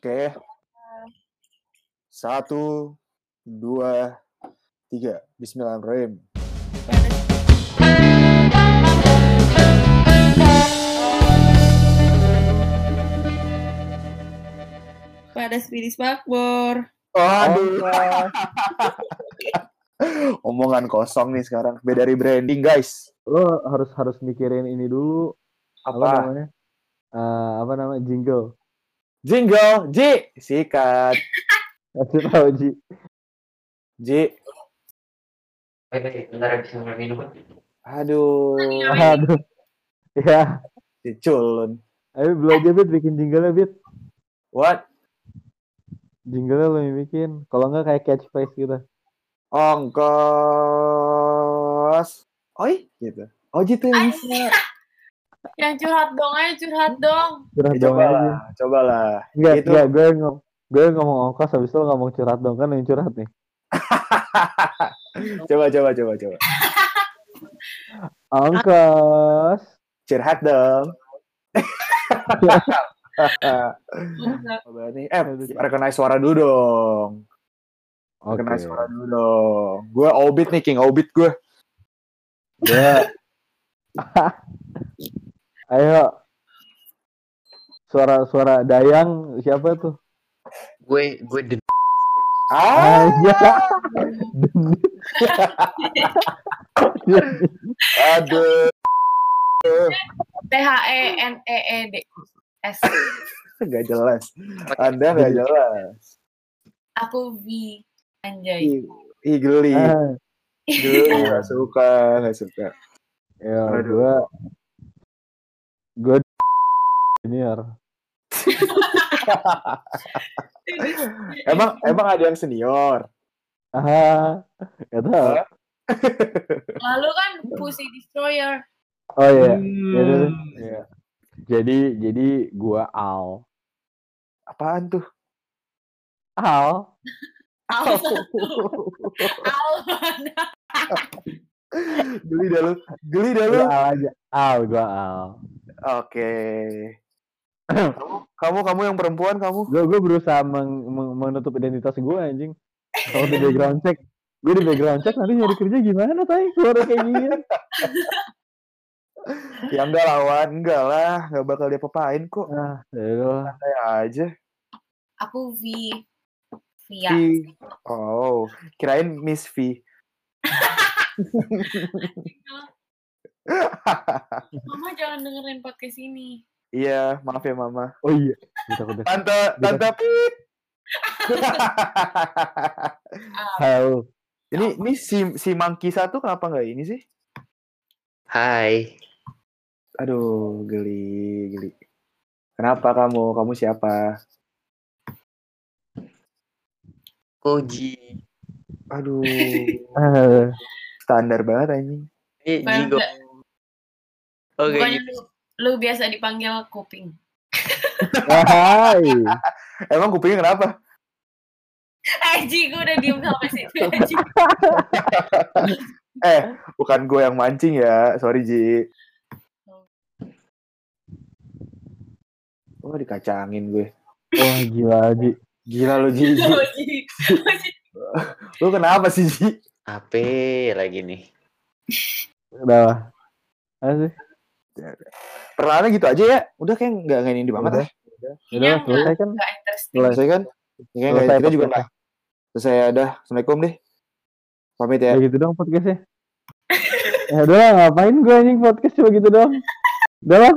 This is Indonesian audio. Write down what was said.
Oke. Satu, dua, tiga. Bismillahirrahmanirrahim. Pada Spiris Bakbor. Aduh. Omongan kosong nih sekarang. Beda dari branding, guys. Lo harus harus mikirin ini dulu. Apa, Apa? namanya? Eh, apa namanya? Jingle. Jingle, Ji. Sikat. Kasih tahu Ji. Ji. Bentar bisa minum. Aduh. Aduh. Ya, Si culun. ayo belajar Bit bikin jingle Bit. What? Jingle lo yang bikin. Kalau nggak kayak catchphrase gitu. Ongkos. Oi, gitu. Oh, gitu yang bisa. Yang curhat dong aja curhat dong. Curhat Ya, dong coba aja. lah, coba lah. Enggak, Itu- enggak, gue ngom gue ngomong ongkos habis itu lo ngomong curhat dong kan yang curhat nih. coba, coba, coba, coba. Ongkos. Curhat dong. Eh, recognize suara dulu dong. Recognize suara dulu dong. Gue Obit nih, King Obit gue. Ya. Ayo. Suara-suara Dayang siapa tuh? Gue gue den Ah, Aja. aduh. T H E N E E D S. Gak jelas. Anda gak jelas. Aku V Anjay. Ih, geli. Ah, Geli, gak suka, gak suka. ya Aduh. Gue gue senior. Emang emang ada yang senior. Ah, gak tahu. Lalu kan Pussy Destroyer. Oh iya. Hmm. Ya, udah, udah. Iya. Jadi jadi gua Al. Apaan tuh? Al. Al. Al mana? Geli dah lu. Geli dah lu. Al aja. Al, gua Al. Oke. kamu, kamu kamu yang perempuan kamu. Gue gue berusaha meng- meng- menutup identitas gue anjing. Kalau di background check, gue di background check nanti nyari kerja gimana tay? Keluar kayak gini. Ya enggak lawan, enggak lah, enggak bakal dia papain kok. Ah, ya Kayak aja. Aku V. Via. V. Oh, kirain Miss V. Mama jangan dengerin podcast ini. iya, maaf ya mama. Oh iya. Udah. Tante, tante Pip. Halo. ini ini si si Monkey satu kenapa nggak ini sih? Hai. Aduh, geli, geli. Kenapa kamu? Kamu siapa? Koji. Aduh, standar banget anjing. Ini Jigo. Oke. Bukannya lu, lu biasa dipanggil kuping. Hai. Emang kupingnya kenapa? Eh, Ji, gue udah diem sampai situ. Ji. Eh, bukan gue yang mancing ya. Sorry, Ji. Oh, dikacangin gue. Wah gila Ji. Gila lo, Ji. Oh, Ji. Lu kenapa sih, Ji? Apa lagi nih? Udah lah. Asih. Perkenalannya gitu aja ya. Udah kayak nggak nggak ini banget ya. Udah Kayaknya lah, selesai kan? Selesai. Kan? Ya, nggak- Selesai kita juga nggak. Selesai ya, dah. Assalamualaikum deh. Pamit ya. Ya gitu dong podcastnya. Ya udah ngapain gue anjing podcast cuma gitu dong. Udah lah.